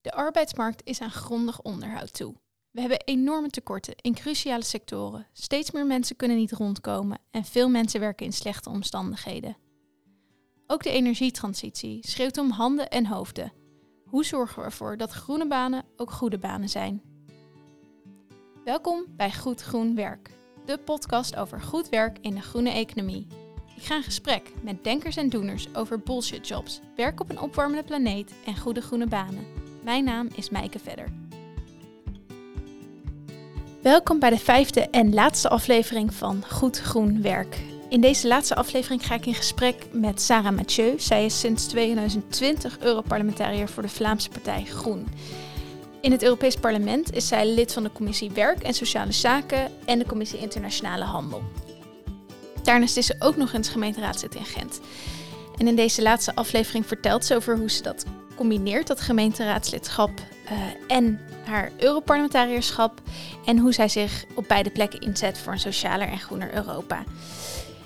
De arbeidsmarkt is aan grondig onderhoud toe. We hebben enorme tekorten in cruciale sectoren. Steeds meer mensen kunnen niet rondkomen en veel mensen werken in slechte omstandigheden. Ook de energietransitie schreeuwt om handen en hoofden. Hoe zorgen we ervoor dat groene banen ook goede banen zijn? Welkom bij Goed Groen Werk, de podcast over goed werk in de groene economie. Ik ga in gesprek met denkers en doeners over bullshit jobs, werk op een opwarmende planeet en goede groene banen. Mijn naam is Mijke Vedder. Welkom bij de vijfde en laatste aflevering van Goed Groen Werk. In deze laatste aflevering ga ik in gesprek met Sarah Mathieu. Zij is sinds 2020 Europarlementariër voor de Vlaamse partij Groen. In het Europees Parlement is zij lid van de Commissie Werk en Sociale Zaken en de Commissie Internationale Handel. Daarnaast is ze ook nog eens gemeenteraadslid in Gent. En in deze laatste aflevering vertelt ze over hoe ze dat combineert, dat gemeenteraadslidschap uh, en haar Europarlementarierschap. En hoe zij zich op beide plekken inzet voor een socialer en groener Europa.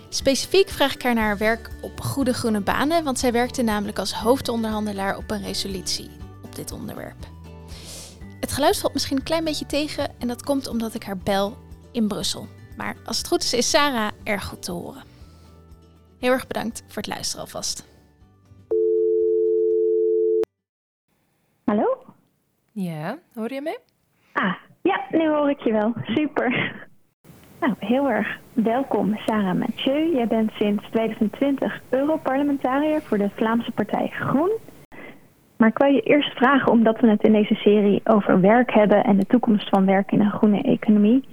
Specifiek vraag ik haar naar haar werk op Goede Groene Banen, want zij werkte namelijk als hoofdonderhandelaar op een resolutie op dit onderwerp. Het geluid valt misschien een klein beetje tegen en dat komt omdat ik haar bel in Brussel. Maar als het goed is, is Sarah erg goed te horen. Heel erg bedankt voor het luisteren alvast. Hallo? Ja, hoor je mij? Ah, ja, nu hoor ik je wel. Super. Nou, heel erg welkom, Sarah Mathieu. Jij bent sinds 2020 Europarlementariër voor de Vlaamse Partij Groen. Maar ik wil je eerst vragen, omdat we het in deze serie over werk hebben en de toekomst van werk in een groene economie.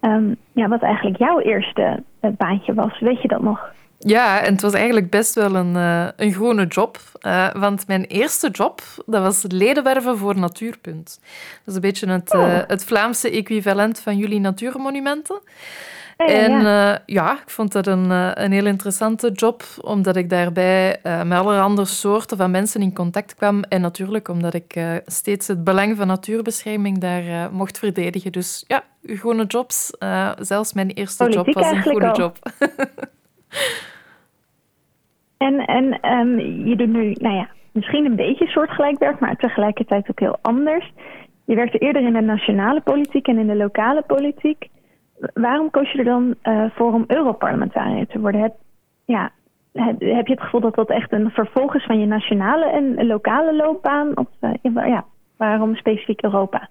Um, ja, wat eigenlijk jouw eerste uh, baantje was, weet je dat nog? Ja, en het was eigenlijk best wel een, uh, een groene job. Uh, want mijn eerste job, dat was ledenwerven voor Natuurpunt. Dat is een beetje het, oh. het Vlaamse equivalent van jullie natuurmonumenten. En ja. ja, ik vond dat een, een heel interessante job, omdat ik daarbij met allerhande soorten van mensen in contact kwam. En natuurlijk omdat ik steeds het belang van natuurbescherming daar mocht verdedigen. Dus ja, groene jobs. zelfs mijn eerste Politiek job was een groene al. job. En, en um, je doet nu, nou ja, misschien een beetje soortgelijk werk, maar tegelijkertijd ook heel anders. Je werkte eerder in de nationale politiek en in de lokale politiek. Waarom koos je er dan uh, voor om Europarlementariër te worden? Heb, ja, heb, je het gevoel dat dat echt een vervolg is van je nationale en lokale loopbaan? Of uh, ja, waarom specifiek Europa?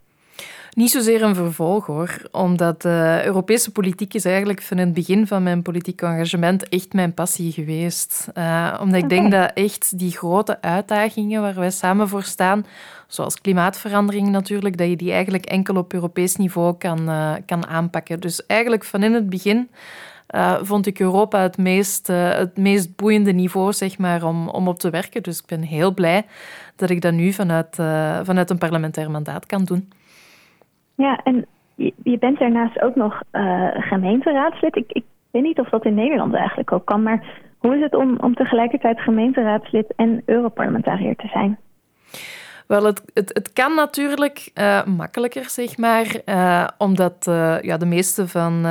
Niet zozeer een vervolg hoor, omdat de Europese politiek is eigenlijk van het begin van mijn politiek engagement echt mijn passie geweest. Uh, omdat ik denk dat echt die grote uitdagingen waar wij samen voor staan, zoals klimaatverandering natuurlijk, dat je die eigenlijk enkel op Europees niveau kan, uh, kan aanpakken. Dus eigenlijk van in het begin uh, vond ik Europa het meest, uh, het meest boeiende niveau zeg maar, om, om op te werken. Dus ik ben heel blij dat ik dat nu vanuit, uh, vanuit een parlementair mandaat kan doen. Ja, en je, bent daarnaast ook nog uh, gemeenteraadslid. Ik, ik weet niet of dat in Nederland eigenlijk ook kan, maar hoe is het om, om tegelijkertijd gemeenteraadslid en Europarlementariër te zijn? Wel, het, het, het kan natuurlijk uh, makkelijker, zeg maar, uh, omdat uh, ja, de meeste van,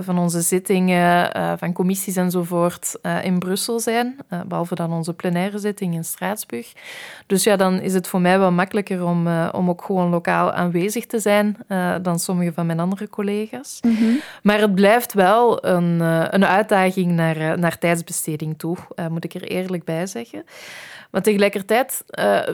van onze zittingen, van commissies enzovoort, in Brussel zijn, behalve dan onze plenaire zitting in Straatsburg. Dus ja, dan is het voor mij wel makkelijker om, om ook gewoon lokaal aanwezig te zijn dan sommige van mijn andere collega's. Mm -hmm. Maar het blijft wel een, een uitdaging naar, naar tijdsbesteding toe, moet ik er eerlijk bij zeggen. Maar tegelijkertijd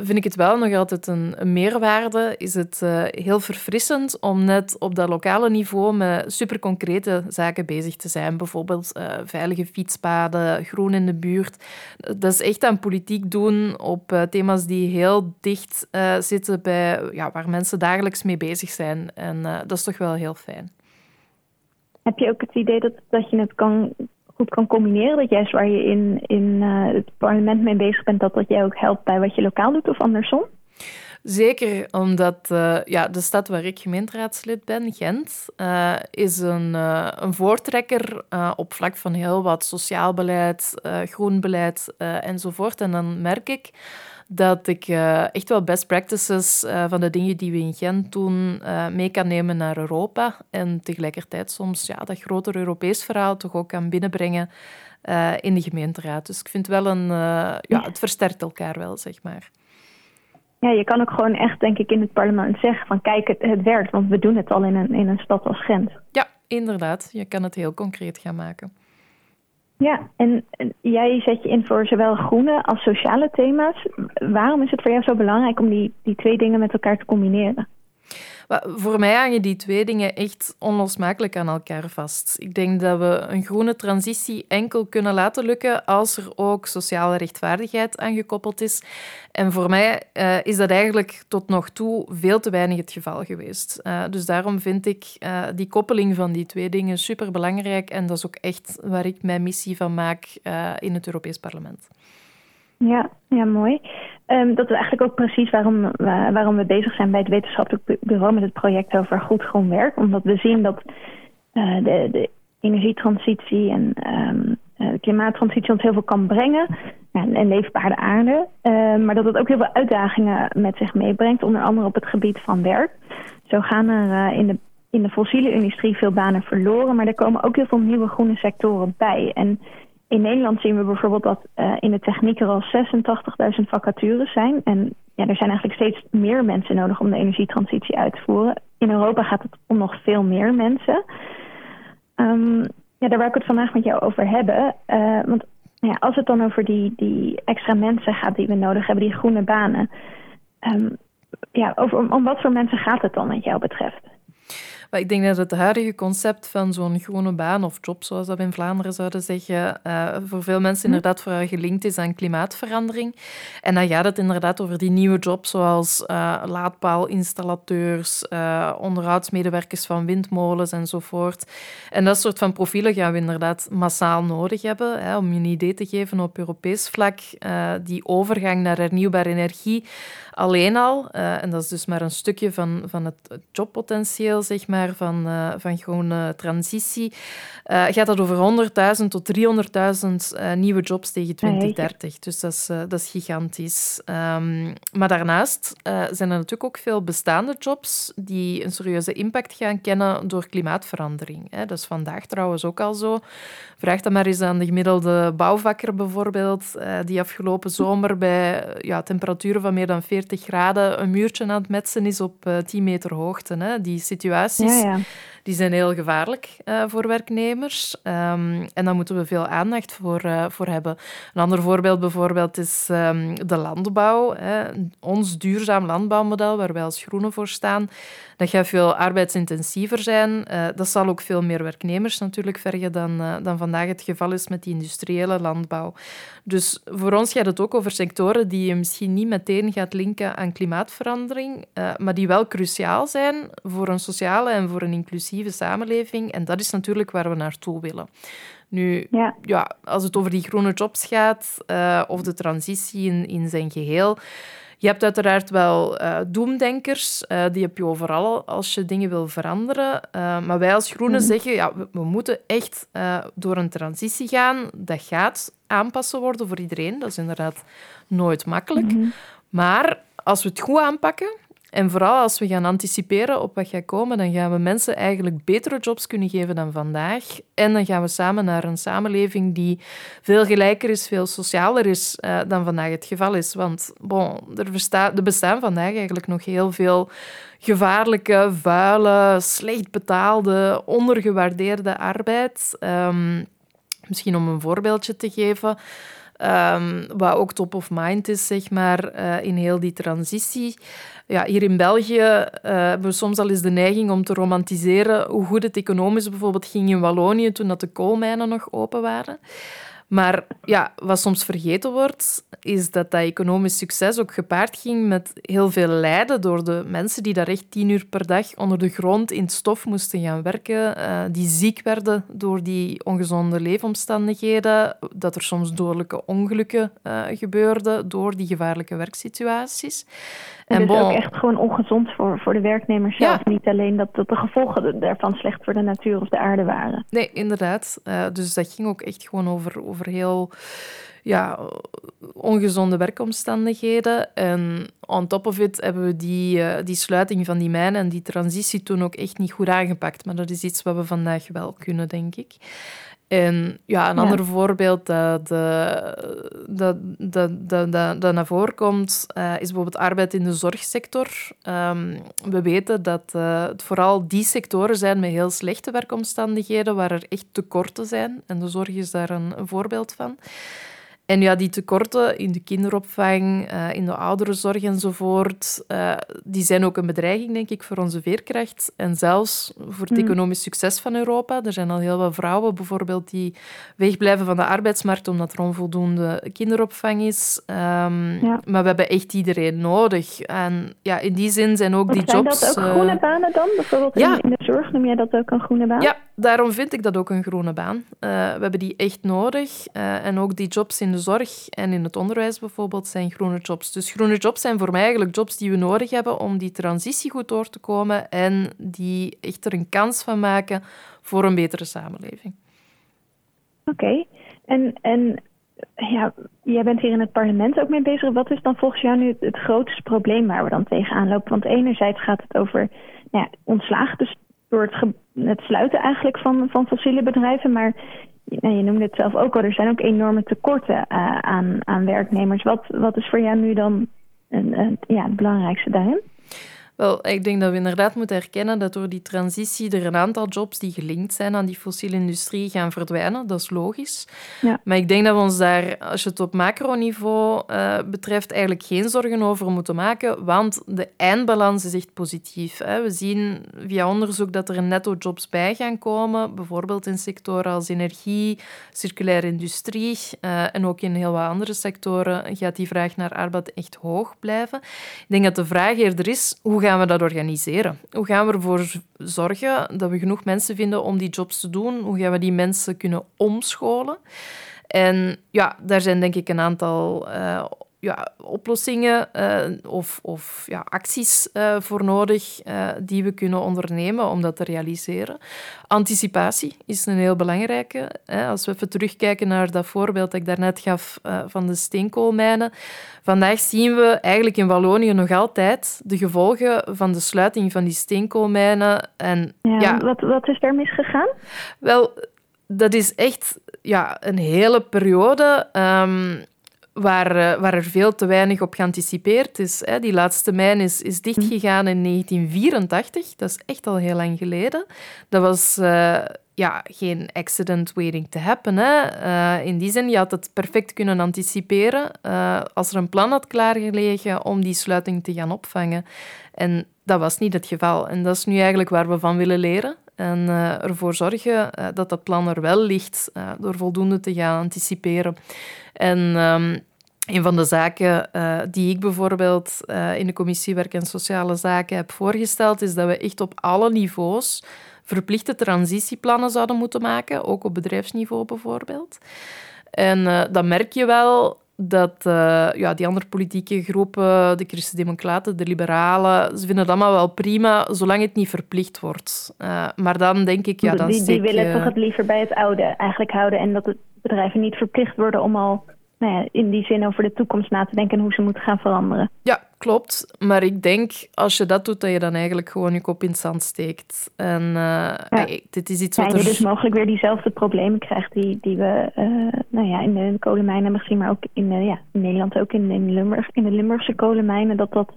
vind ik het wel nog altijd een, een meerwaarde. Is het uh, heel verfrissend om net op dat lokale niveau met superconcrete zaken bezig te zijn. Bijvoorbeeld uh, veilige fietspaden, groen in de buurt. Dat is echt aan politiek doen op thema's die heel dicht zitten bij ja, waar mensen dagelijks mee bezig zijn. En dat is toch wel heel fijn. Heb je ook het idee dat, dat je het kan goed kan combineren. Dat juist waar je in, in het parlement mee bezig bent, dat dat jij ook helpt bij wat je lokaal doet of andersom? Zeker, omdat uh, ja, de stad waar ik gemeenteraadslid ben, Gent, uh, is een, uh, een voortrekker op vlak van heel wat sociaal beleid, groen beleid enzovoort. En dan merk ik dat ik echt wel best practices van de dingen die we in Gent doen mee kan nemen naar Europa. En tegelijkertijd soms ja, dat groter Europees verhaal toch ook kan binnenbrengen in de gemeenteraad. Dus ik vind wel een... ja, het versterkt elkaar wel, zeg maar. Ja, je kan ook gewoon echt, denk ik, in het parlement zeggen van kijk, het, het werkt, want we doen het al in een, in een stad als Gent. Ja, inderdaad. Je kan het heel concreet gaan maken. Ja, en, en jij zet je in voor zowel groene als sociale thema's. Waarom is het voor jou zo belangrijk om die, die twee dingen met elkaar te combineren? Voor mij hangen die twee dingen echt onlosmakelijk aan elkaar vast. Ik denk dat we een groene transitie enkel kunnen laten lukken als er ook sociale rechtvaardigheid aan gekoppeld is. En voor mij uh, is dat eigenlijk tot nog toe veel te weinig het geval geweest. Uh, dus daarom vind ik uh, die koppeling van die twee dingen superbelangrijk. En dat is ook echt waar ik mijn missie van maak in het Europees Parlement. Ja, ja mooi. Um, dat is eigenlijk ook precies waarom, waarom we bezig zijn bij het wetenschappelijk bureau met het project over goed groen werk. Omdat we zien dat uh, de, de, energietransitie en um, de klimaattransitie ons heel veel kan brengen. En, en leefbare aarde. Uh, maar dat het ook heel veel uitdagingen met zich meebrengt. Onder andere op het gebied van werk. Zo gaan er in de in de fossiele industrie veel banen verloren, maar er komen ook heel veel nieuwe groene sectoren bij. En in Nederland zien we bijvoorbeeld dat uh, in de techniek er al 86.000 vacatures zijn. En ja, er zijn eigenlijk steeds meer mensen nodig om de energietransitie uit te voeren. In Europa gaat het om nog veel meer mensen. Um, ja, daar wil ik het vandaag met jou over hebben. Uh, want ja, als het dan over die, die extra mensen gaat die we nodig hebben, die groene banen. Um, ja, over, om, om wat voor mensen gaat het dan wat jou betreft? Maar ik denk dat het huidige concept van zo'n groene baan of job, zoals dat we in Vlaanderen zouden zeggen, uh, voor veel mensen hm. inderdaad vooral gelinkt is aan klimaatverandering. En dan gaat het inderdaad over die nieuwe jobs zoals uh, laadpaalinstallateurs, uh, onderhoudsmedewerkers van windmolens enzovoort. En dat soort van profielen gaan we inderdaad massaal nodig hebben. Hè, om je een idee te geven op Europees vlak, die overgang naar hernieuwbare energie alleen al, en dat is dus maar een stukje van, van het jobpotentieel, zeg maar, van, uh, van groene transitie, uh, gaat dat over 100.000 tot 300.000 uh, eh, nieuwe jobs tegen 2030. Dus dat is, dat is gigantisch. Um, maar daarnaast zijn er natuurlijk ook veel bestaande jobs die een serieuze impact gaan kennen door klimaatverandering. Hè. Dat is vandaag trouwens ook al zo. Vraag dan maar eens aan de gemiddelde bouwvakker bijvoorbeeld, die afgelopen zomer bij ja, temperaturen van meer dan 40 graden een muurtje aan het metsen is op 10 meter hoogte. Hè. Die situatie ja, ja. Die zijn heel gevaarlijk uh, voor werknemers. Um, en daar moeten we veel aandacht voor, uh, voor hebben. Een ander voorbeeld bijvoorbeeld is um, de landbouw. Hè. Ons duurzaam landbouwmodel, waar wij als Groenen voor staan, dat gaat veel arbeidsintensiever zijn. Uh, dat zal ook veel meer werknemers natuurlijk vergen dan, dan vandaag het geval is met die industriële landbouw. Dus voor ons gaat het ook over sectoren die je misschien niet meteen gaat linken aan klimaatverandering, maar die wel cruciaal zijn voor een sociale en voor een inclusieve samenleving. En dat is natuurlijk waar we naartoe willen. Nu, ja. ja als het over die groene jobs gaat, uh, of de transitie in, in zijn geheel, je hebt uiteraard wel uh, doemdenkers, uh, die heb je overal als je dingen wil veranderen. Uh, maar wij als Groenen mm. zeggen, ja, we, we moeten echt door een transitie gaan. Dat gaat aanpassen worden voor iedereen. Dat is inderdaad nooit makkelijk. Mm -hmm. Maar als we het goed aanpakken, en vooral als we gaan anticiperen op wat gaat komen, dan gaan we mensen eigenlijk betere jobs kunnen geven dan vandaag. En dan gaan we samen naar een samenleving die veel gelijker is, veel socialer is uh, dan vandaag het geval is. Want bon, er, besta er bestaan vandaag eigenlijk nog heel veel gevaarlijke, vuile, slecht betaalde, ondergewaardeerde arbeid. Um, misschien om een voorbeeldje te geven. Um, wat ook top of mind is, zeg maar, uh, in heel die transitie. Ja, hier in België uh, hebben we soms al eens de neiging om te romantiseren hoe goed het economisch bijvoorbeeld ging in Wallonië toen dat de koolmijnen nog open waren. Maar ja, wat soms vergeten wordt, is dat dat economisch succes ook gepaard ging met heel veel lijden door de mensen die daar echt tien uur per dag onder de grond in het stof moesten gaan werken, uh, die ziek werden door die ongezonde leefomstandigheden, dat er soms dodelijke ongelukken uh, gebeurden door die gevaarlijke werksituaties. En, en is ook echt gewoon ongezond voor, voor de werknemers zelf. Niet alleen dat, dat de gevolgen daarvan slecht voor de natuur of de aarde waren. Nee, inderdaad. Uh, dus dat ging ook echt gewoon over, over heel ja, ongezonde werkomstandigheden. En on top of it hebben we die, uh, die sluiting van die mijnen en die transitie toen ook echt niet goed aangepakt. Maar dat is iets wat we vandaag wel kunnen, denk ik. En ja, een ander voorbeeld dat, dat, dat, dat, dat, naar voren komt, uh, is bijvoorbeeld arbeid in de zorgsector. Um, we weten dat uh, het vooral die sectoren zijn met heel slechte werkomstandigheden, waar er echt tekorten zijn. En de zorg is daar een, een voorbeeld van. En ja, die tekorten in de kinderopvang, uh, in de ouderenzorg enzovoort, uh, die zijn ook een bedreiging, denk ik, voor onze veerkracht. En zelfs voor het hmm. economisch succes van Europa. Er zijn al heel wat vrouwen bijvoorbeeld die wegblijven van de arbeidsmarkt omdat er onvoldoende kinderopvang is. Um, Maar we hebben echt iedereen nodig. En ja, in die zin zijn ook die jobs... Zijn dat ook groene banen dan? Bijvoorbeeld in, in de zorg noem jij dat ook een groene baan? Ja, daarom vind ik dat ook een groene baan. Uh, we hebben die echt nodig. en ook die jobs in de zorg en in het onderwijs bijvoorbeeld zijn groene jobs. Dus groene jobs zijn voor mij eigenlijk jobs die we nodig hebben om die transitie goed door te komen en die echt er een kans van maken voor een betere samenleving. Oké, en, en ja, jij bent hier in het parlement ook mee bezig. Wat is dan volgens jou nu het, grootste probleem waar we dan tegenaan lopen? Want enerzijds gaat het over nou ja, ontslagen, dus door het, het sluiten eigenlijk van, van fossiele bedrijven. Maar je noemde het zelf ook al, er zijn ook enorme tekorten uh, aan, aan werknemers. Wat, wat is voor jou nu dan een, een, ja, het belangrijkste daarin? Wel, ik denk dat we inderdaad moeten erkennen dat door die transitie er een aantal jobs die gelinkt zijn aan die fossiele industrie gaan verdwijnen. Dat is logisch. Ja. Maar ik denk dat we ons daar, als je het op macroniveau uh, betreft, eigenlijk geen zorgen over moeten maken, want de eindbalans is echt positief. Hè. We zien via onderzoek dat er netto jobs bij gaan komen, bijvoorbeeld in sectoren als energie, circulaire industrie uh, en ook in heel wat andere sectoren gaat die vraag naar arbeid echt hoog blijven. Ik denk dat de vraag eerder is, hoe gaan we dat organiseren? Hoe gaan we ervoor zorgen dat we genoeg mensen vinden om die jobs te doen? Hoe gaan we die mensen kunnen omscholen? En ja, daar zijn denk ik een aantal uh, ja, oplossingen uh, of, of ja, acties uh, voor nodig uh, die we kunnen ondernemen om dat te realiseren. Anticipatie is een heel belangrijke. Hè. Als we even terugkijken naar dat voorbeeld dat ik daarnet gaf van de steenkoolmijnen. Vandaag zien we eigenlijk in Wallonië nog altijd de gevolgen van de sluiting van die steenkoolmijnen. En, ja, ja wat, wat is daar misgegaan? Wel, dat is echt ja, een hele periode... Um, waar, eh, waar er veel te weinig op geanticipeerd is. Hè. Die laatste mijn is, is dichtgegaan in 1984. Dat is echt al heel lang geleden. Dat was uh, ja, geen accident waiting to happen. Hè. Uh, in die zin, je had het perfect kunnen anticiperen als er een plan had klaargelegen om die sluiting te gaan opvangen. En dat was niet het geval. En dat is nu eigenlijk waar we van willen leren. En ervoor zorgen dat dat plan er wel ligt door voldoende te gaan anticiperen. En um, een van de zaken uh, die ik bijvoorbeeld uh, in de commissie Werk en Sociale Zaken heb voorgesteld, is dat we echt op alle niveaus verplichte transitieplannen zouden moeten maken, ook op bedrijfsniveau bijvoorbeeld. En uh, dan merk je wel dat ja, die andere politieke groepen, de Christen-Democraten, de Liberalen, ze vinden het allemaal wel prima, zolang het niet verplicht wordt. maar dan denk ik, ja, dan die, die willen toch het liever bij het oude eigenlijk houden en dat de bedrijven niet verplicht worden om al nou ja, in die zin over de toekomst na te denken en hoe ze moeten gaan veranderen. Ja, klopt. Maar ik denk, als je dat doet, dat je dan eigenlijk gewoon je kop in het zand steekt. En uh, dit is iets wat ja, je dus mogelijk weer diezelfde problemen krijgt die, die we uh, nou ja, in de kolenmijnen misschien, maar ook in, ja, in Nederland ook in, in, Limburg, in de Limburgse kolenmijnen, dat dat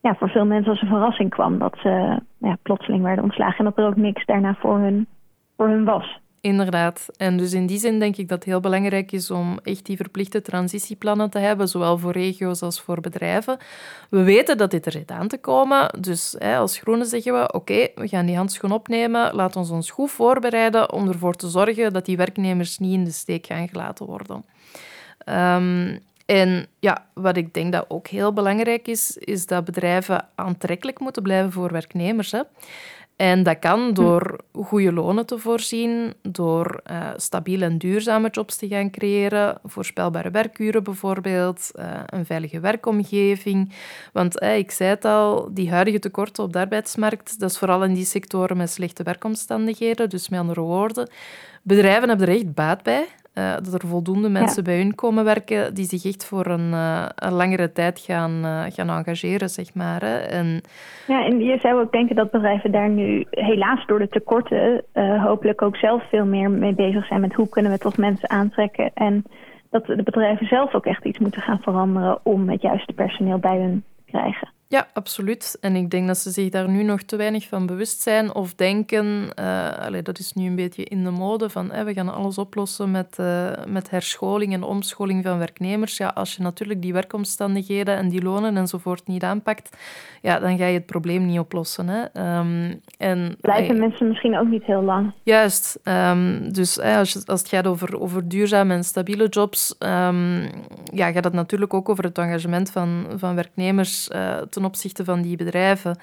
ja, voor veel mensen als een verrassing kwam. Dat ze ja, plotseling werden ontslagen en dat er ook niks daarna voor hun, voor hun was. Inderdaad. En dus in die zin denk ik dat het heel belangrijk is om echt die verplichte transitieplannen te hebben, zowel voor regio's als voor bedrijven. We weten dat dit er zit aan te komen. Dus hè, als Groenen zeggen we, oké, we gaan die handschoen opnemen, laat ons ons goed voorbereiden om ervoor te zorgen dat die werknemers niet in de steek gaan gelaten worden. Um, en ja, wat ik denk dat ook heel belangrijk is, is dat bedrijven aantrekkelijk moeten blijven voor werknemers. Hè. En dat kan hm. door goede lonen te voorzien, door uh, stabiele en duurzame jobs te gaan creëren, voorspelbare werkuren bijvoorbeeld, uh, een veilige werkomgeving. Want uh, ik zei het al, die huidige tekorten op de arbeidsmarkt, dat is vooral in die sectoren met slechte werkomstandigheden. Dus met andere woorden, bedrijven hebben er echt baat bij Uh, dat er voldoende mensen bij hun komen werken die zich echt voor een, uh, een langere tijd gaan, uh, gaan engageren, zeg maar. Hè. En... Ja, en je zou ook denken dat bedrijven daar nu helaas door de tekorten hopelijk ook zelf veel meer mee bezig zijn met hoe kunnen we toch mensen aantrekken. En dat de bedrijven zelf ook echt iets moeten gaan veranderen om het juiste personeel bij hun te krijgen. Ja, absoluut. En ik denk dat ze zich daar nu nog te weinig van bewust zijn of denken, uh, dat is nu een beetje in de mode, van we gaan alles oplossen met, uh, met herscholing en omscholing van werknemers. Ja, als je natuurlijk die werkomstandigheden en die lonen enzovoort niet aanpakt, ja, dan ga je het probleem niet oplossen. Hè. Um, en, Blijven mensen misschien ook niet heel lang. Juist. Um, dus als, als het gaat over, over duurzame en stabiele jobs, um, ja, gaat het natuurlijk ook over het engagement van, van werknemers uh, ten opzichte van die bedrijven.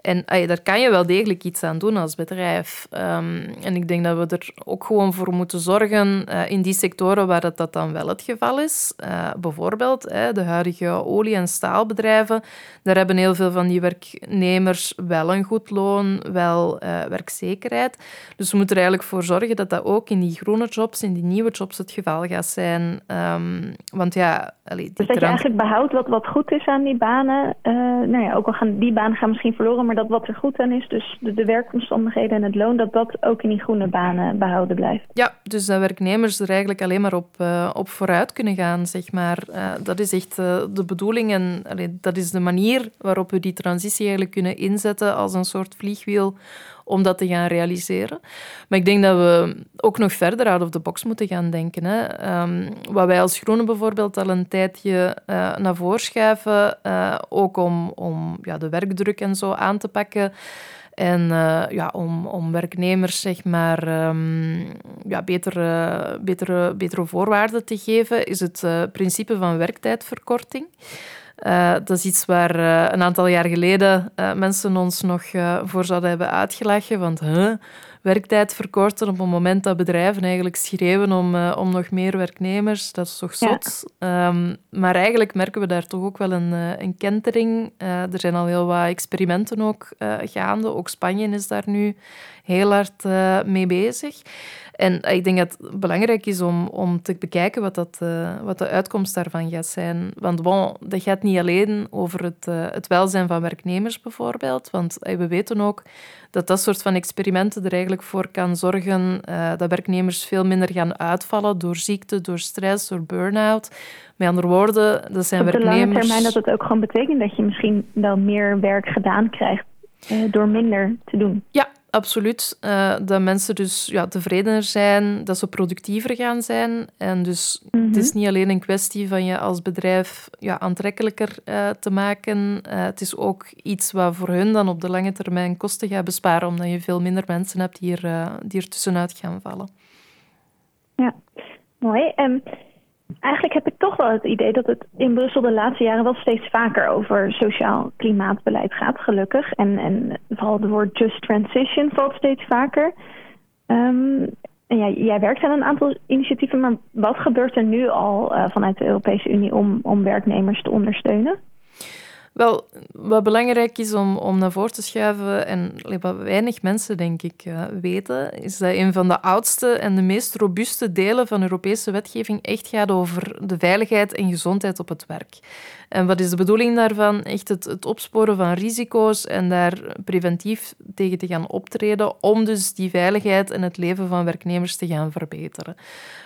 En daar kan je wel degelijk iets aan doen als bedrijf. Ehm, en ik denk dat we er ook gewoon voor moeten zorgen uh, in die sectoren waar dat, dat dan wel het geval is. Uh, bijvoorbeeld de huidige olie- en staalbedrijven. Daar hebben heel veel van die werknemers wel een goed loon, wel uh, werkzekerheid. Dus we moeten er eigenlijk voor zorgen dat dat ook in die groene jobs, in die nieuwe jobs het geval gaat zijn. Um, want ja... Allee, dus dat je eigenlijk behoudt wat, wat goed is aan die banen. Nou ja, ook al gaan die banen gaan misschien verloren maar dat wat er goed aan is, dus de, de, werkomstandigheden en het loon, dat dat ook in die groene banen behouden blijft. Ja, dus dat werknemers er eigenlijk alleen maar op, uh, op vooruit kunnen gaan, zeg maar. Uh, dat is echt uh, de bedoeling en dat is de manier waarop we die transitie eigenlijk kunnen inzetten als een soort vliegwiel om dat te gaan realiseren. Maar ik denk dat we ook nog verder out of the box moeten gaan denken. Hè. Um, wat wij als Groenen bijvoorbeeld al een tijdje uh, naar voren schuiven, uh, ook om, om ja, de werkdruk en zo aan te pakken. En uh, ja, om, om werknemers zeg maar, um, ja, betere, betere, betere voorwaarden te geven, is het principe van werktijdverkorting. Uh, dat is iets waar uh, een aantal jaar geleden uh, mensen ons nog voor zouden hebben uitgelachen. Want huh, werktijd verkorten op het moment dat bedrijven eigenlijk schreeuwen om, om nog meer werknemers, dat is toch zot. Ja. Um, maar eigenlijk merken we daar toch ook wel een, een kentering. er zijn al heel wat experimenten ook gaande. Ook Spanje is daar nu heel hard mee bezig. En ik denk dat het belangrijk is om, om te bekijken wat, dat, uh, wat de uitkomst daarvan gaat zijn. Want bon, dat gaat niet alleen over het, uh, het welzijn van werknemers bijvoorbeeld. Want uh, we weten ook dat dat soort van experimenten er eigenlijk voor kan zorgen dat werknemers veel minder gaan uitvallen door ziekte, door stress, door burn-out. Met andere woorden, dat zijn werknemers... Op de lange termijn dat het ook gewoon betekent dat je misschien wel meer werk gedaan krijgt door minder te doen. Ja, Absoluut. Uh, dat mensen dus ja, tevredener zijn, dat ze productiever gaan zijn. En dus het is mhm. niet alleen een kwestie van je als bedrijf ja, aantrekkelijker uh, te maken. Uh, het is ook iets wat voor hun dan op de lange termijn kosten gaat besparen, omdat je veel minder mensen hebt die er, die er tussenuit gaan vallen. Ja, mooi. Um, Eigenlijk heb ik toch wel het idee dat het in Brussel de laatste jaren wel steeds vaker over sociaal klimaatbeleid gaat, gelukkig. En, en vooral het woord just transition valt steeds vaker. Um, en ja, jij werkt aan een aantal initiatieven, maar wat gebeurt er nu al uh, vanuit de Europese Unie om, om werknemers te ondersteunen? Wel, wat belangrijk is om, om naar voren te schuiven, en wat weinig mensen denk ik uh, weten, is dat een van de oudste en de meest robuuste delen van Europese wetgeving echt gaat over de veiligheid en gezondheid op het werk. En wat is de bedoeling daarvan? Echt het, het opsporen van risico's en daar preventief tegen te gaan optreden om dus die veiligheid en het leven van werknemers te gaan verbeteren.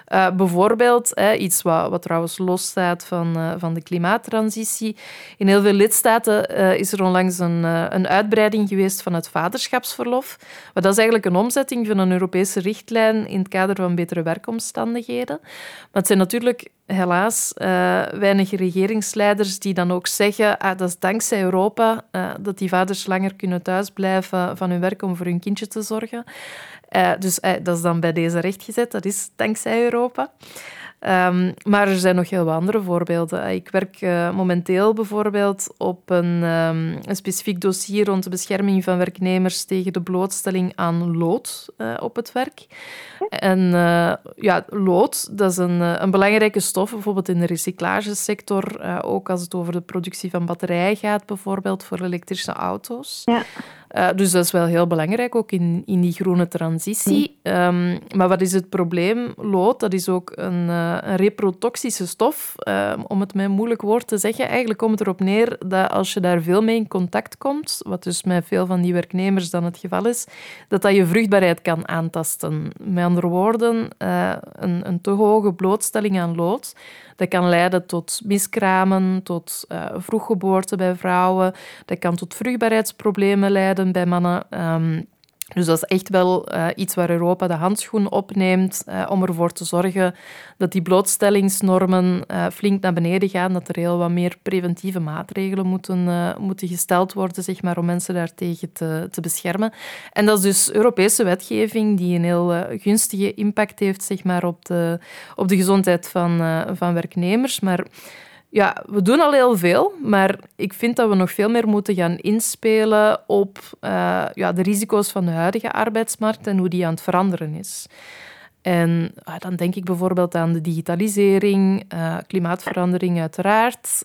Uh, bijvoorbeeld, iets wat, wat trouwens losstaat van, uh, van de klimaattransitie. In heel veel lidstaten uh, is er onlangs een, een uitbreiding geweest van het vaderschapsverlof. Maar dat is eigenlijk een omzetting van een Europese richtlijn in het kader van betere werkomstandigheden. Maar het zijn natuurlijk helaas weinig regeringsleiders die dan ook zeggen ah, dat is dankzij Europa dat die vaders langer kunnen thuisblijven van hun werk om voor hun kindje te zorgen. Uh, dus uh, dat is dan bij deze rechtgezet. Dat is dankzij Europa. Um, maar er zijn nog heel wat andere voorbeelden. Ik werk uh, momenteel bijvoorbeeld op een, um, een, specifiek dossier rond de bescherming van werknemers tegen de blootstelling aan lood uh, op het werk. En uh, ja, lood, dat is een, een, belangrijke stof, bijvoorbeeld in de recyclagesector, ook als het over de productie van batterijen gaat, bijvoorbeeld voor elektrische auto's. Ja. Uh, dus dat is wel heel belangrijk, ook in, in die groene transitie. Um, maar wat is het probleem? Lood, dat is ook een, uh, een reprotoxische stof, uh, om het met een moeilijk woord te zeggen. Eigenlijk komt het erop neer dat als je daar veel mee in contact komt, wat dus met veel van die werknemers dan het geval is, dat dat je vruchtbaarheid kan aantasten. Met andere woorden, een, een te hoge blootstelling aan lood dat kan leiden tot miskramen, tot uh, vroeggeboorte bij vrouwen. Dat kan tot vruchtbaarheidsproblemen leiden bij mannen. Um, dus dat is echt wel uh, iets waar Europa de handschoen opneemt uh, om ervoor te zorgen dat die blootstellingsnormen uh, flink naar beneden gaan, dat er heel wat meer preventieve maatregelen moeten, moeten gesteld worden zeg maar, om mensen daartegen te, te beschermen. En dat is dus Europese wetgeving die een heel gunstige impact heeft zeg maar, op, de, op de gezondheid van, van werknemers. Maar ja, we doen al heel veel, maar ik vind dat we nog veel meer moeten gaan inspelen op uh, ja, de risico's van de huidige arbeidsmarkt en hoe die aan het veranderen is. En uh, dan denk ik bijvoorbeeld aan de digitalisering, uh, klimaatverandering uiteraard,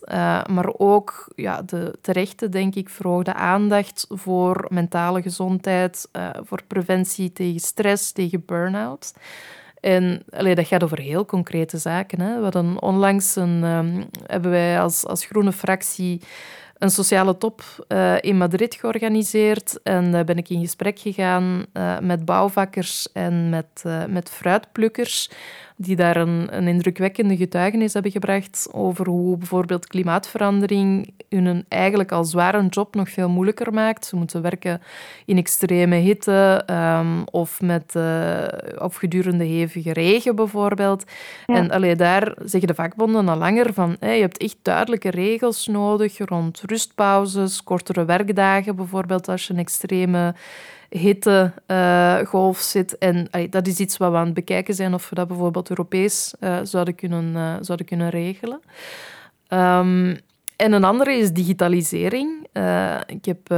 maar ook ja, de terechte, denk ik, verhoogde aandacht voor mentale gezondheid, voor preventie tegen stress, tegen burn-out. En dat gaat over heel concrete zaken. Hè. We hadden onlangs een, um, hebben wij als, als groene fractie een sociale top uh, in Madrid georganiseerd. En daar ben ik in gesprek gegaan uh, met bouwvakkers en met, uh, met fruitplukkers die daar een, een indrukwekkende getuigenis hebben gebracht over hoe bijvoorbeeld klimaatverandering hun eigenlijk al zware job nog veel moeilijker maakt. Ze moeten werken in extreme hitte um, of, met, uh, of gedurende hevige regen bijvoorbeeld. En allee, daar zeggen de vakbonden al langer van hey, je hebt echt duidelijke regels nodig rond rustpauzes, kortere werkdagen bijvoorbeeld als je een extreme hittegolf uh, zit. En dat is iets wat we aan het bekijken zijn of we dat bijvoorbeeld Europees uh, zouden, kunnen, uh, zouden kunnen regelen. Um, en een andere is digitalisering. ik heb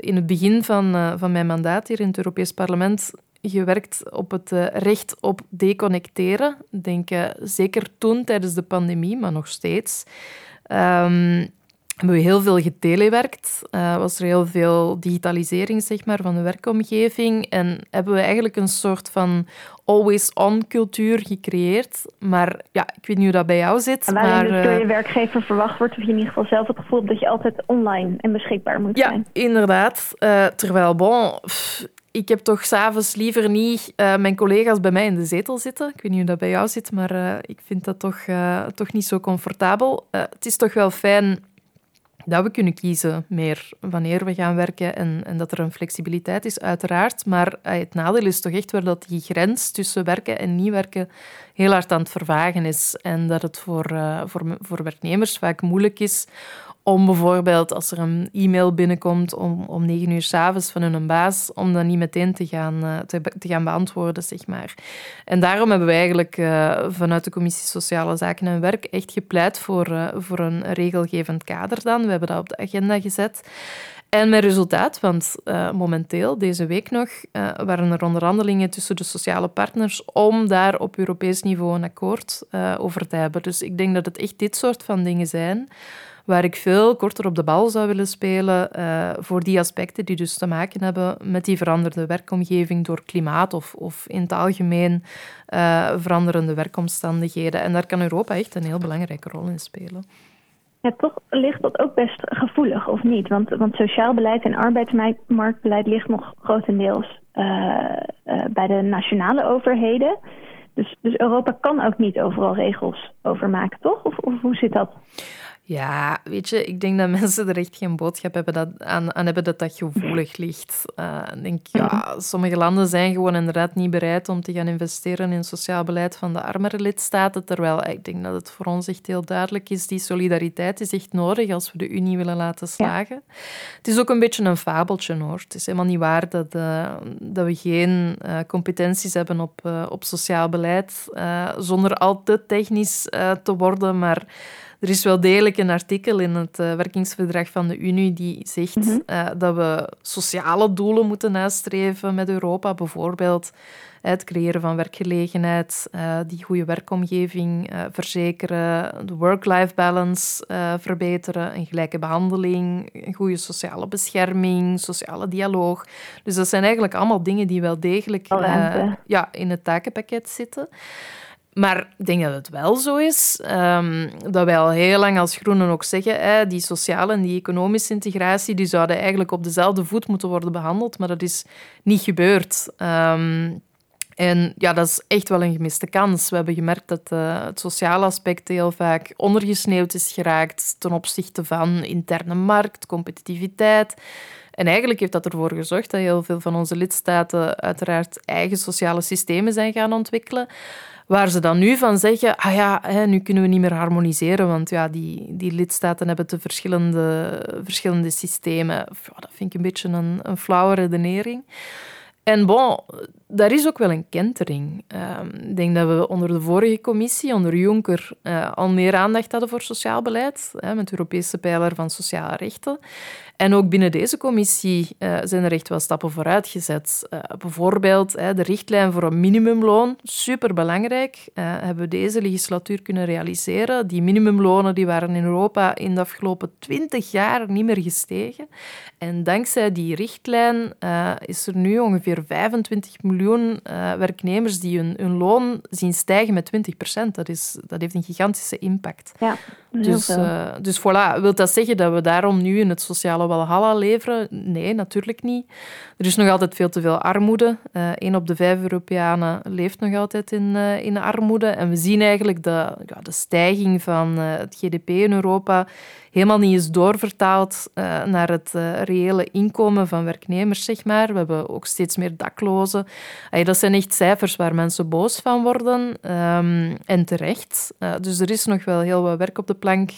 in het begin van, van mijn mandaat hier in het Europees Parlement gewerkt op het recht op deconnecteren. Denk zeker toen tijdens de pandemie, maar nog steeds. Um, hebben we heel veel getelewerkt. Uh, was er heel veel digitalisering zeg maar, van de werkomgeving. En hebben we eigenlijk een soort van always-on cultuur gecreëerd. Maar ja, ik weet niet hoe dat bij jou zit. En maar, dus door je werkgever verwacht wordt, of je in ieder geval zelf het gevoel hebt dat je altijd online en beschikbaar moet ja, zijn. Ja, inderdaad. Uh, terwijl, bon, ik heb toch s'avonds liever niet uh, mijn collega's bij mij in de zetel zitten. Ik weet niet hoe dat bij jou zit, maar uh, ik vind dat toch, toch niet zo comfortabel. het is toch wel fijn dat we kunnen kiezen meer wanneer we gaan werken en, en dat er een flexibiliteit is, uiteraard. Maar eh, het nadeel is toch echt wel dat die grens tussen werken en niet werken heel hard aan het vervagen is. En dat het voor, uh, voor, voor werknemers vaak moeilijk is om bijvoorbeeld als er een e-mail binnenkomt om, om negen uur s'avonds van hun baas, om dat niet meteen te gaan, uh, te, gaan beantwoorden, zeg maar. En daarom hebben we eigenlijk uh, vanuit de Commissie Sociale Zaken en Werk echt gepleit voor, uh, voor een regelgevend kader dan. We hebben dat op de agenda gezet. En met resultaat, want momenteel, deze week nog, waren er onderhandelingen tussen de sociale partners om daar op Europees niveau een akkoord over te hebben. Dus ik denk dat het echt dit soort van dingen zijn waar ik veel korter op de bal zou willen spelen uh, voor die aspecten die dus te maken hebben met die veranderde werkomgeving door klimaat of, of in het algemeen uh, veranderende werkomstandigheden. En daar kan Europa echt een heel belangrijke rol in spelen. Ja, toch ligt dat ook best gevoelig, of niet? Want, want sociaal beleid en arbeidsmarktbeleid ligt nog grotendeels uh, bij de nationale overheden. Dus, dus Europa kan ook niet overal regels over maken, toch? Of, of hoe zit dat? Ja, weet je, ik denk dat mensen er echt geen boodschap hebben dat, aan, aan hebben dat dat gevoelig ligt. Uh, ik denk, ja, sommige landen zijn gewoon inderdaad niet bereid om te gaan investeren in sociaal beleid van de armere lidstaten, terwijl ik denk dat het voor ons echt heel duidelijk is, die solidariteit is echt nodig als we de Unie willen laten slagen. Het is ook een beetje een fabeltje, hoor. Het is helemaal niet waar dat, uh, dat we geen uh, competenties hebben op, op sociaal beleid, zonder al te technisch te worden, maar er is wel degelijk een artikel in het uh, werkingsverdrag van de Unie die zegt mhm. uh, dat we sociale doelen moeten nastreven met Europa. Bijvoorbeeld het creëren van werkgelegenheid, uh, die goede werkomgeving verzekeren, de work-life balance verbeteren, een gelijke behandeling, een goede sociale bescherming, sociale dialoog. Dus dat zijn eigenlijk allemaal dingen die wel degelijk ja, in het takenpakket zitten. Maar ik denk dat het wel zo is, um, dat wij al heel lang als Groenen ook zeggen, hè, die sociale en die economische integratie, die zouden eigenlijk op dezelfde voet moeten worden behandeld, maar dat is niet gebeurd. Um, en ja, dat is echt wel een gemiste kans. We hebben gemerkt dat uh, het sociale aspect heel vaak ondergesneeuwd is geraakt ten opzichte van interne markt, competitiviteit. En eigenlijk heeft dat ervoor gezorgd dat heel veel van onze lidstaten uiteraard eigen sociale systemen zijn gaan ontwikkelen. Waar ze dan nu van zeggen, ah ja, hè, nu kunnen we niet meer harmoniseren, want ja, die, die lidstaten hebben te verschillende, verschillende systemen. dat vind ik een beetje een, een flauwe redenering. En bon, daar is ook wel een kentering. Ehm, ik denk dat we onder de vorige commissie, onder Juncker, uh, al meer aandacht hadden voor sociaal beleid, met de Europese pijler van sociale rechten. En ook binnen deze commissie uh, zijn er echt wel stappen vooruit gezet. Uh, bijvoorbeeld de richtlijn voor een minimumloon, superbelangrijk, hebben we deze legislatuur kunnen realiseren. Die minimumlonen die waren in Europa in de afgelopen twintig jaar niet meer gestegen. En dankzij die richtlijn is er nu ongeveer 25 miljoen miljoen uh, werknemers die hun, hun, loon zien stijgen met 20 procent. Dat, is, dat heeft een gigantische impact. Ja, dus, uh, dus voilà, wil dat zeggen dat we daarom nu in het sociale walhalla leveren? Nee, natuurlijk niet. Er is nog altijd veel te veel armoede. Eén uh, op de vijf Europeanen leeft nog altijd in, in armoede. En we zien eigenlijk de, ja, de stijging van het GDP in Europa helemaal niet is doorvertaald uh, naar het uh, reële inkomen van werknemers, zeg maar. We hebben ook steeds meer daklozen. Dat zijn echt cijfers waar mensen boos van worden. Um, en terecht. Uh, dus er is nog wel heel wat werk op de plank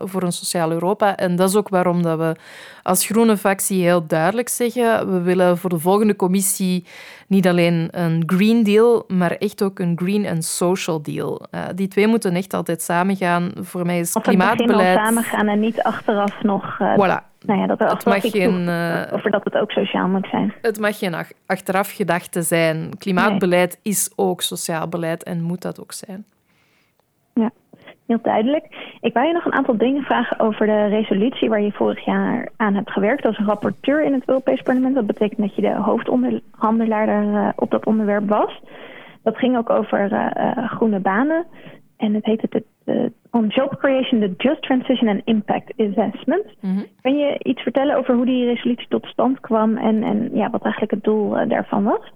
voor een sociaal Europa. En dat is ook waarom dat we als groene fractie heel duidelijk zeggen, we willen voor de volgende commissie niet alleen een Green Deal, maar echt ook een Green and Social Deal. Uh, die twee moeten echt altijd samengaan. Voor mij is of klimaatbeleid... Of samen gaan en niet achteraf nog... Uh, voilà. Nou ja, dat er het mag geen, uh, over dat het ook sociaal moet zijn. Het mag geen achteraf gedachte zijn. Klimaatbeleid is ook sociaal beleid en moet dat ook zijn. Ja heel duidelijk. Ik wou je nog een aantal dingen vragen over de resolutie waar je vorig jaar aan hebt gewerkt als rapporteur in het Europees Parlement. Dat betekent dat je de hoofdonderhandelaar uh, op dat onderwerp was. Dat ging ook over uh, groene banen. En het heette het On Job Creation, the Just Transition and Impact Assessment. Mm Kan je iets vertellen over hoe die resolutie tot stand kwam en, en ja, wat eigenlijk het doel daarvan was?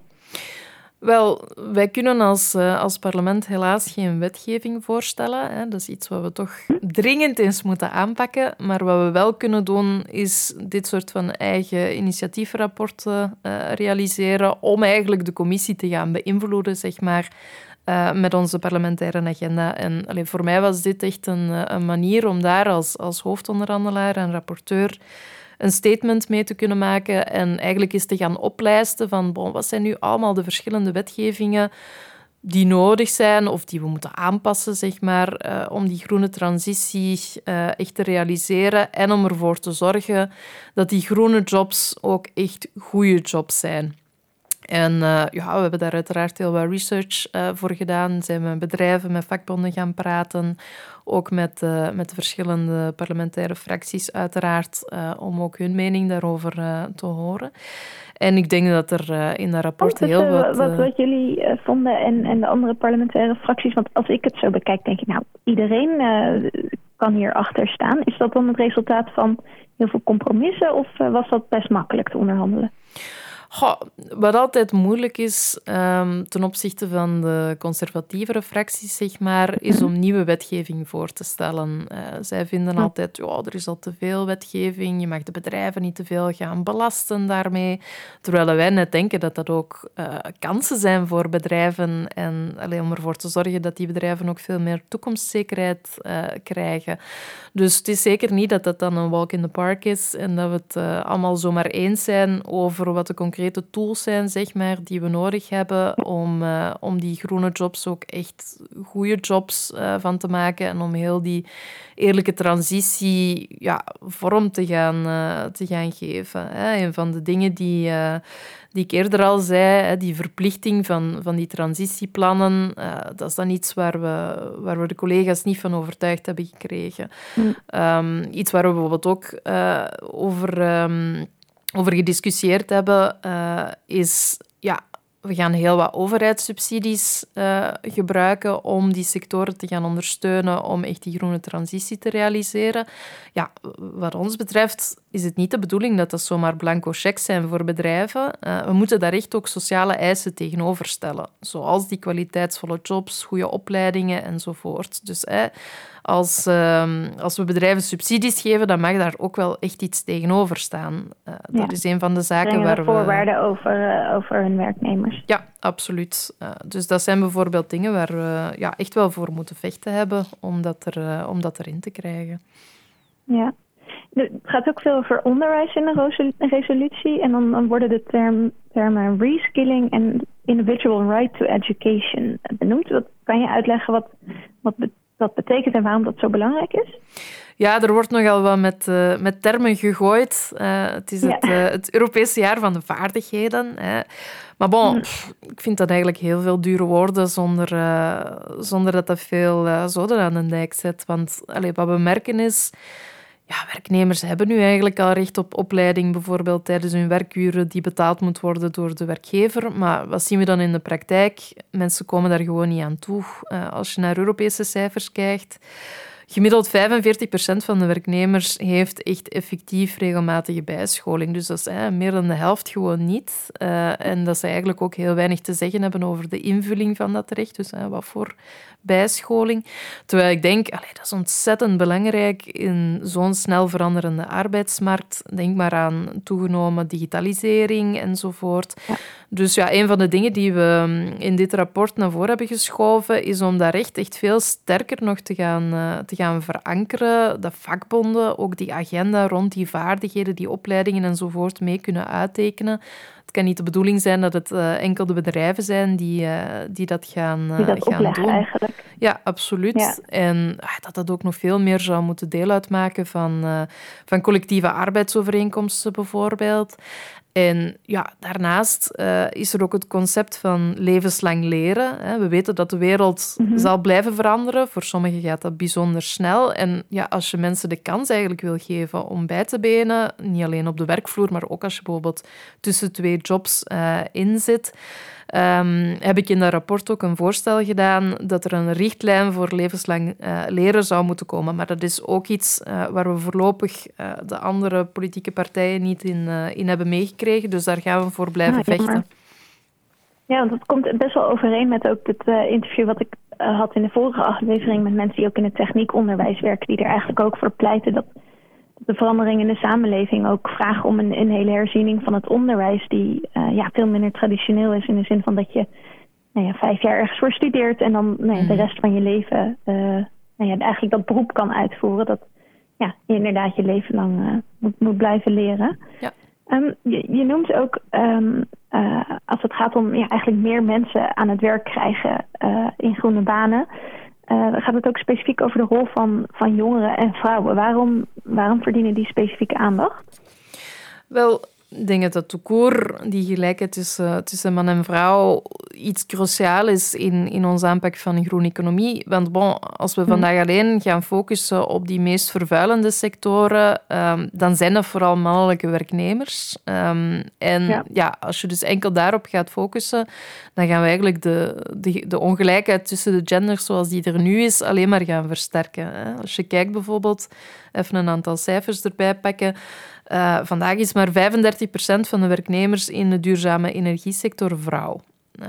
Wel, wij kunnen als, uh, als parlement helaas geen wetgeving voorstellen. Hè. Dat is iets wat we toch dringend eens moeten aanpakken. Maar wat we wel kunnen doen, is dit soort van eigen initiatiefrapporten uh, realiseren om eigenlijk de commissie te gaan beïnvloeden, zeg maar, uh, met onze parlementaire agenda. En allee, voor mij was dit echt een, een manier om daar als, als hoofdonderhandelaar en rapporteur een statement mee te kunnen maken en eigenlijk eens te gaan oplijsten van wat zijn nu allemaal de verschillende wetgevingen die nodig zijn of die we moeten aanpassen, zeg maar, uh, om die groene transitie uh, echt te realiseren en om ervoor te zorgen dat die groene jobs ook echt goede jobs zijn. En uh, ja, we hebben daar uiteraard heel wat research uh, voor gedaan. Zijn we met bedrijven, met vakbonden gaan praten. Ook met, uh, met de verschillende parlementaire fracties uiteraard. om ook hun mening daarover te horen. En ik denk dat er in dat rapport oh, heel wat... Wat, wat jullie vonden en, en de andere parlementaire fracties. Want als ik het zo bekijk, denk ik, nou, iedereen kan hier achter staan. Is dat dan het resultaat van heel veel compromissen? Of was dat best makkelijk te onderhandelen? Wat altijd moeilijk is um, ten opzichte van de conservatievere fracties, zeg maar, is om nieuwe wetgeving voor te stellen. Uh, zij vinden altijd, ja, er is al te veel wetgeving, je mag de bedrijven niet te veel gaan belasten daarmee. Terwijl wij net denken dat dat ook uh, kansen zijn voor bedrijven en alleen om ervoor te zorgen dat die bedrijven ook veel meer toekomstzekerheid uh, krijgen. Dus het is zeker niet dat dat dan een walk in the park is en dat we het allemaal zomaar eens zijn over wat de concrete concrete tools zijn, zeg maar, die we nodig hebben om, uh, om die groene jobs ook echt goede jobs uh, van te maken en om heel die eerlijke transitie ja, vorm te gaan, uh, te gaan geven. Hè. Een van de dingen die die ik eerder al zei, die verplichting van, van die transitieplannen, dat is dan iets waar we, waar we de collega's niet van overtuigd hebben gekregen. Mm. Um, iets waar we bijvoorbeeld ook over, um, over gediscussieerd hebben, uh, is ja, we gaan heel wat overheidssubsidies uh, gebruiken om die sectoren te gaan ondersteunen om echt die groene transitie te realiseren. Ja, wat ons betreft is het niet de bedoeling dat dat zomaar blanco checks zijn voor bedrijven. Uh, we moeten daar echt ook sociale eisen tegenover stellen, zoals die kwaliteitsvolle jobs, goede opleidingen enzovoort. Dus eh, als, uh, als we bedrijven subsidies geven, dan mag daar ook wel echt iets tegenover staan. Uh, dat is een van de zaken waar we... voorwaarden over, uh, over hun werknemers. Ja, absoluut. Uh, dus dat zijn bijvoorbeeld dingen waar we ja, echt wel voor moeten vechten hebben om dat, er, om dat erin te krijgen. Ja. Het gaat ook veel over onderwijs in de resolutie. En dan, dan worden de term, termen reskilling en individual right to education benoemd. Wat, kan je uitleggen wat, wat dat betekent en waarom dat zo belangrijk is? Ja, er wordt nogal wat met, uh, met termen gegooid. Uh, het is het, uh, het Europese jaar van de vaardigheden. Hè. Maar bon, mm. ik vind dat eigenlijk heel veel dure woorden zonder, zonder dat dat veel zoden aan de dijk zet. Want allee, wat we merken is ja, werknemers hebben nu eigenlijk al recht op opleiding, bijvoorbeeld tijdens hun werkuren, die betaald moet worden door de werkgever. Maar wat zien we dan in de praktijk? Mensen komen daar gewoon niet aan toe. Uh, als je naar Europese cijfers kijkt, Gemiddeld 45% van de werknemers heeft echt effectief regelmatige bijscholing. Dus dat is hè, meer dan de helft gewoon niet. Uh, en dat ze eigenlijk ook heel weinig te zeggen hebben over de invulling van dat recht. Dus wat voor bijscholing. Terwijl ik denk, allee, dat is ontzettend belangrijk in zo'n snel veranderende arbeidsmarkt. Denk maar aan toegenomen digitalisering enzovoort. Dus ja, een van de dingen die we mm, in dit rapport naar voren hebben geschoven, is om dat recht echt veel sterker nog te gaan, uh, te gaan verankeren. Dat vakbonden ook die agenda rond die vaardigheden, die opleidingen enzovoort mee kunnen uittekenen kan niet de bedoeling zijn dat het uh, enkel de bedrijven zijn die, uh, die dat gaan, die dat gaan doen. Eigenlijk. Ja, absoluut. En ah, dat dat ook nog veel meer zou moeten deel uitmaken van, van collectieve arbeidsovereenkomsten bijvoorbeeld. En ja, daarnaast uh, is er ook het concept van levenslang leren. Hè. We weten dat de wereld mhm. zal blijven veranderen. Voor sommigen gaat dat bijzonder snel. En ja, als je mensen de kans eigenlijk wil geven om bij te benen, niet alleen op de werkvloer, maar ook als je bijvoorbeeld tussen twee jobs uh, in zit, um, heb ik in dat rapport ook een voorstel gedaan dat er een richtlijn voor levenslang uh, leren zou moeten komen. Maar dat is ook iets uh, waar we voorlopig uh, de andere politieke partijen niet in, in hebben meegekregen. Dus daar gaan we voor blijven ah, vechten. Ja, want dat komt best wel overeen met ook het interview wat ik had in de vorige aflevering met mensen die ook in het techniekonderwijs werken, die er eigenlijk ook voor pleiten dat de verandering in de samenleving ook vragen om een, een hele herziening van het onderwijs, die uh, ja, veel minder traditioneel is in de zin van dat je nou ja, vijf jaar ergens voor studeert en dan nou ja, de mhm. rest van je leven uh, nou ja, eigenlijk dat beroep kan uitvoeren. Dat ja, je inderdaad je leven lang uh, moet, moet blijven leren. Ja. Um, je, je, noemt ook, um, als het gaat om ja, eigenlijk meer mensen aan het werk krijgen in groene banen, uh, gaat het ook specifiek over de rol van, van jongeren en vrouwen. Waarom, waarom verdienen die specifieke aandacht? Wel, ik denk dat toekoor, die gelijkheid tussen, tussen man en vrouw, iets cruciaal is in, in onze aanpak van de groene economie. Want bon, als we mhm. vandaag alleen gaan focussen op die meest vervuilende sectoren, um, dan zijn dat vooral mannelijke werknemers. Um, en ja. als je dus enkel daarop gaat focussen, dan gaan we eigenlijk de, de, de ongelijkheid tussen de genders zoals die er nu is, alleen maar gaan versterken. Hè. Als je kijkt bijvoorbeeld, even een aantal cijfers erbij pakken. Uh, vandaag is maar 35% van de werknemers in de duurzame energiesector vrouw. Uh,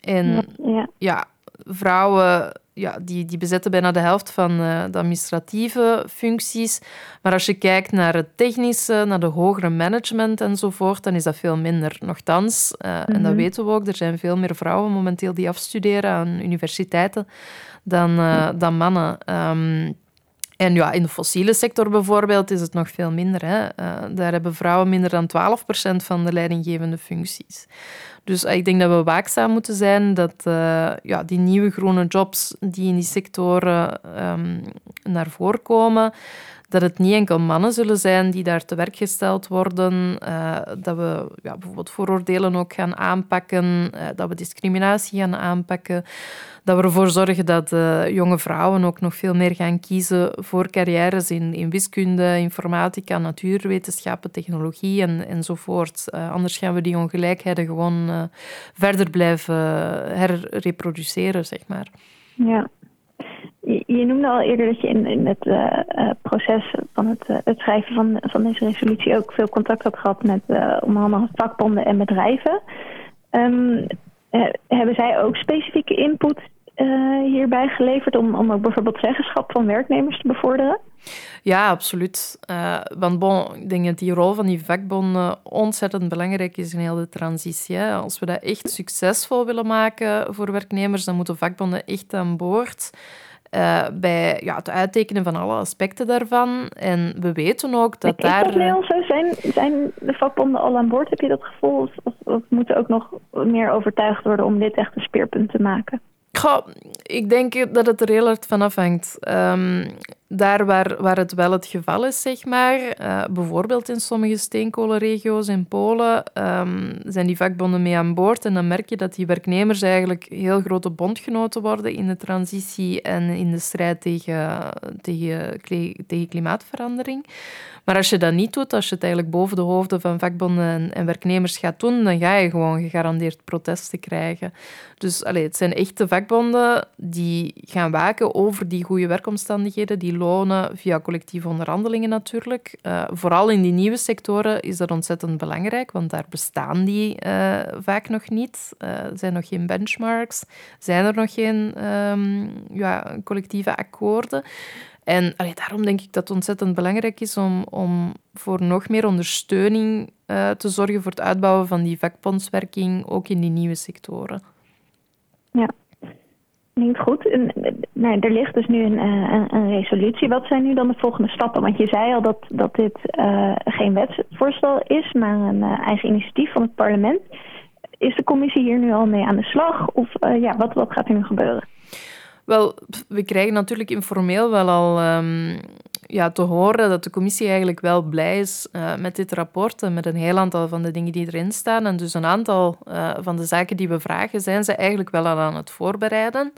en ja, ja. vrouwen ja, die, die bezetten bijna de helft van uh, de administratieve functies. Maar als je kijkt naar het technische, naar de hogere management enzovoort, dan is dat veel minder. Nochtans, mm -hmm. en dat mhm. weten we ook, er zijn veel meer vrouwen momenteel die afstuderen aan universiteiten dan, dan mannen. Um, En ja, in de fossiele sector bijvoorbeeld is het nog veel minder. Hè. Uh, daar hebben vrouwen minder dan 12% van de leidinggevende functies. Dus ik denk dat we waakzaam moeten zijn dat uh, ja, die nieuwe groene jobs die in die sectoren um, naar voren komen, dat het niet enkel mannen zullen zijn die daar te werk gesteld worden, uh, dat we ja, bijvoorbeeld vooroordelen ook gaan aanpakken, uh, dat we discriminatie gaan aanpakken, dat we ervoor zorgen dat uh, jonge vrouwen ook nog veel meer gaan kiezen voor carrières in, in wiskunde, informatica, natuurwetenschappen, technologie en, enzovoort. anders gaan we die ongelijkheden gewoon verder blijven herreproduceren, zeg maar. Ja, je, noemde al eerder dat je in, in het uh, proces van het, uh, het, schrijven van, van deze resolutie ook veel contact had gehad met onder andere vakbonden en bedrijven. Um, hebben zij ook specifieke input hierbij geleverd om, om ook bijvoorbeeld zeggenschap van werknemers te bevorderen? Ja, absoluut. want bon, ik denk dat die rol van die vakbonden ontzettend belangrijk is in heel de transitie. Hè. Als we dat echt succesvol willen maken voor werknemers, dan moeten vakbonden echt aan boord. Uh, bij ja, het uittekenen van alle aspecten daarvan. En we weten ook dat daar... Is dat zo? Zijn, zijn de vakbonden al aan boord? Heb je dat gevoel? Of, of, of moeten ook nog meer overtuigd worden om dit echt een speerpunt te maken? Ik denk dat het er heel hard van afhangt. Um, daar waar, waar het wel het geval is, zeg maar, uh, bijvoorbeeld in sommige steenkolenregio's in Polen, um, zijn die vakbonden mee aan boord. En dan merk je dat die werknemers eigenlijk heel grote bondgenoten worden in de transitie en in de strijd tegen, tegen, tegen klimaatverandering. Maar als je dat niet doet, als je het eigenlijk boven de hoofden van vakbonden en, werknemers gaat doen, dan ga je gewoon gegarandeerd protesten krijgen. Dus allee, het zijn echte vakbonden die gaan waken over die goede werkomstandigheden, die lonen via collectieve onderhandelingen natuurlijk. Uh, vooral in die nieuwe sectoren is dat ontzettend belangrijk, want daar bestaan die uh, vaak nog niet. Uh, er zijn nog geen benchmarks, zijn er nog geen um, ja, collectieve akkoorden. En allee, daarom denk ik dat het ontzettend belangrijk is om, om voor nog meer ondersteuning uh, te zorgen voor het uitbouwen van die vakbondswerking, ook in die nieuwe sectoren. Ja, klinkt goed. En, er ligt dus nu een, eh, een, een, resolutie. Wat zijn nu dan de volgende stappen? Want je zei al dat, dat dit uh, geen wetsvoorstel is, maar een eigen initiatief van het parlement. Is de commissie hier nu al mee aan de slag? Of ja, wat, wat gaat er nu gebeuren? Wel, we krijgen natuurlijk informeel wel al um, ja, te horen dat de commissie eigenlijk wel blij is uh, met dit rapport en met een heel aantal van de dingen die erin staan. En dus een aantal uh, van de zaken die we vragen, zijn ze eigenlijk wel al aan het voorbereiden.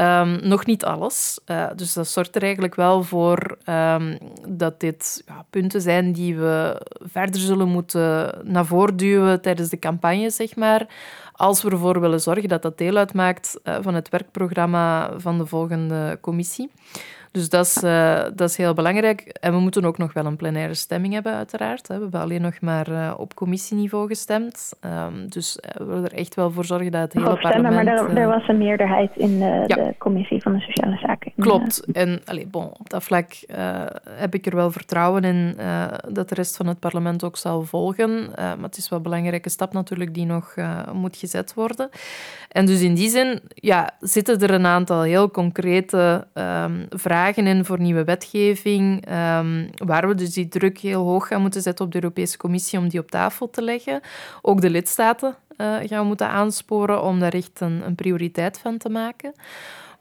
Um, nog niet alles. Uh, dus dat zorgt er eigenlijk wel voor um, dat dit ja, punten zijn die we verder zullen moeten naar voren duwen tijdens de campagne, zeg maar. Als we ervoor willen zorgen dat dat deel uitmaakt uh, van het werkprogramma van de volgende commissie. Dus dat is, uh, dat is heel belangrijk. En we moeten ook nog wel een plenaire stemming hebben, uiteraard. We hebben alleen nog maar uh, op commissieniveau gestemd. Um, dus we willen er echt wel voor zorgen dat het hele stemmen, parlement... maar er, er, was een meerderheid in de, ja. de commissie van de Sociale Zaken. Klopt. En allee, bon, op dat vlak heb ik er wel vertrouwen in dat de rest van het parlement ook zal volgen. maar het is wel een belangrijke stap natuurlijk die nog moet gezet worden. En dus in die zin ja, zitten er een aantal heel concrete um, vragen voor nieuwe wetgeving, um, waar we dus die druk heel hoog gaan moeten zetten op de Europese Commissie om die op tafel te leggen. Ook de lidstaten uh, gaan we moeten aansporen om daar echt een, een prioriteit van te maken.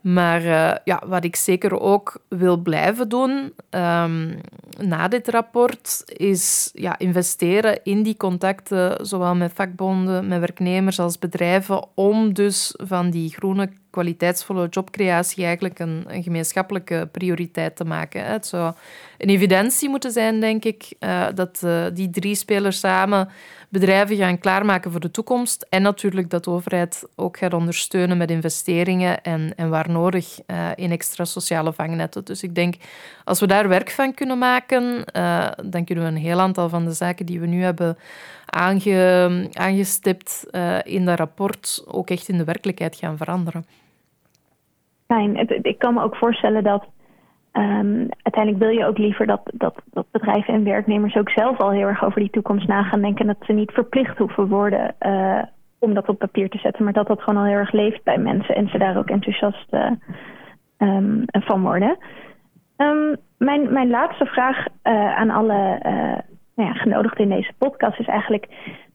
Maar uh, ja, wat ik zeker ook wil blijven doen um, na dit rapport, is ja, investeren in die contacten, zowel met vakbonden, met werknemers als bedrijven, om dus van die groene kwaliteitsvolle jobcreatie eigenlijk een, een gemeenschappelijke prioriteit te maken. Het zou een evidentie moeten zijn, denk ik, uh, dat uh, die drie spelers samen bedrijven gaan klaarmaken voor de toekomst. En natuurlijk dat de overheid ook gaat ondersteunen met investeringen en, en waar nodig uh, in extra sociale vangnetten. Dus ik denk, als we daar werk van kunnen maken, dan kunnen we een heel aantal van de zaken die we nu hebben aange, aangestipt in dat rapport ook echt in de werkelijkheid gaan veranderen. Fijn. Ik kan me ook voorstellen dat um, uiteindelijk wil je ook liever dat, dat, dat bedrijven en werknemers ook zelf al heel erg over die toekomst na gaan denken. Dat ze niet verplicht hoeven worden uh, om dat op papier te zetten, maar dat dat gewoon al heel erg leeft bij mensen en ze daar ook enthousiast uh, um, van worden. Um, mijn, mijn laatste vraag aan alle nou ja, genodigden in deze podcast is eigenlijk...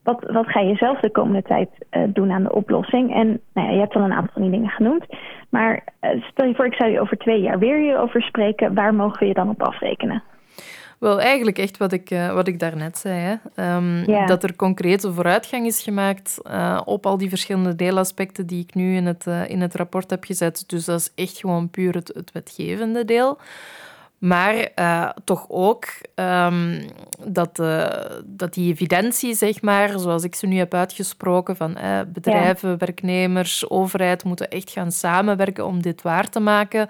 Wat, wat ga je zelf de komende tijd doen aan de oplossing? En nou ja, je hebt al een aantal van die dingen genoemd. Maar stel je voor, ik zou je over twee jaar weer hierover spreken. Waar mogen we je dan op afrekenen? Wel, eigenlijk echt wat ik, uh, wat ik daarnet zei. Hè. Ehm, dat er concrete vooruitgang is gemaakt uh, op al die verschillende deelaspecten die ik nu in het, uh, in het rapport heb gezet. Dus dat is echt gewoon puur het, het wetgevende deel. Maar uh, toch ook um, dat, uh, dat die evidentie, zeg maar, zoals ik ze nu heb uitgesproken, van uh, bedrijven, ja. werknemers, overheid moeten echt gaan samenwerken om dit waar te maken.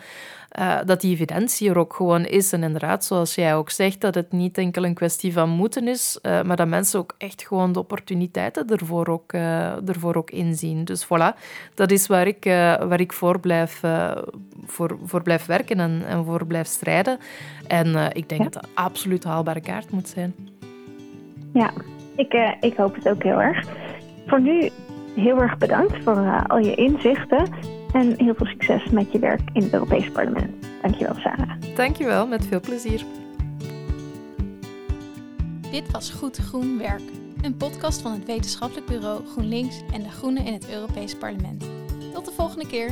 Uh, dat die evidentie er ook gewoon is. En inderdaad, zoals jij ook zegt, dat het niet enkel een kwestie van moeten is, uh, maar dat mensen ook echt gewoon de opportuniteiten ervoor ook, uh, ervoor ook inzien. Dus voilà, dat is waar ik, waar ik voor, blijf, voor, voor blijf werken en, en voor blijf strijden. En ik denk ja. dat dat absoluut haalbare kaart moet zijn. Ja, ik, ik hoop het ook heel erg. Voor nu heel erg bedankt voor al je inzichten. En heel veel succes met je werk in het Europese parlement. Dankjewel, Sarah. Dankjewel, met veel plezier. Dit was Goed Groen Werk, een podcast van het wetenschappelijk bureau GroenLinks en de Groenen in het Europese parlement. Tot de volgende keer.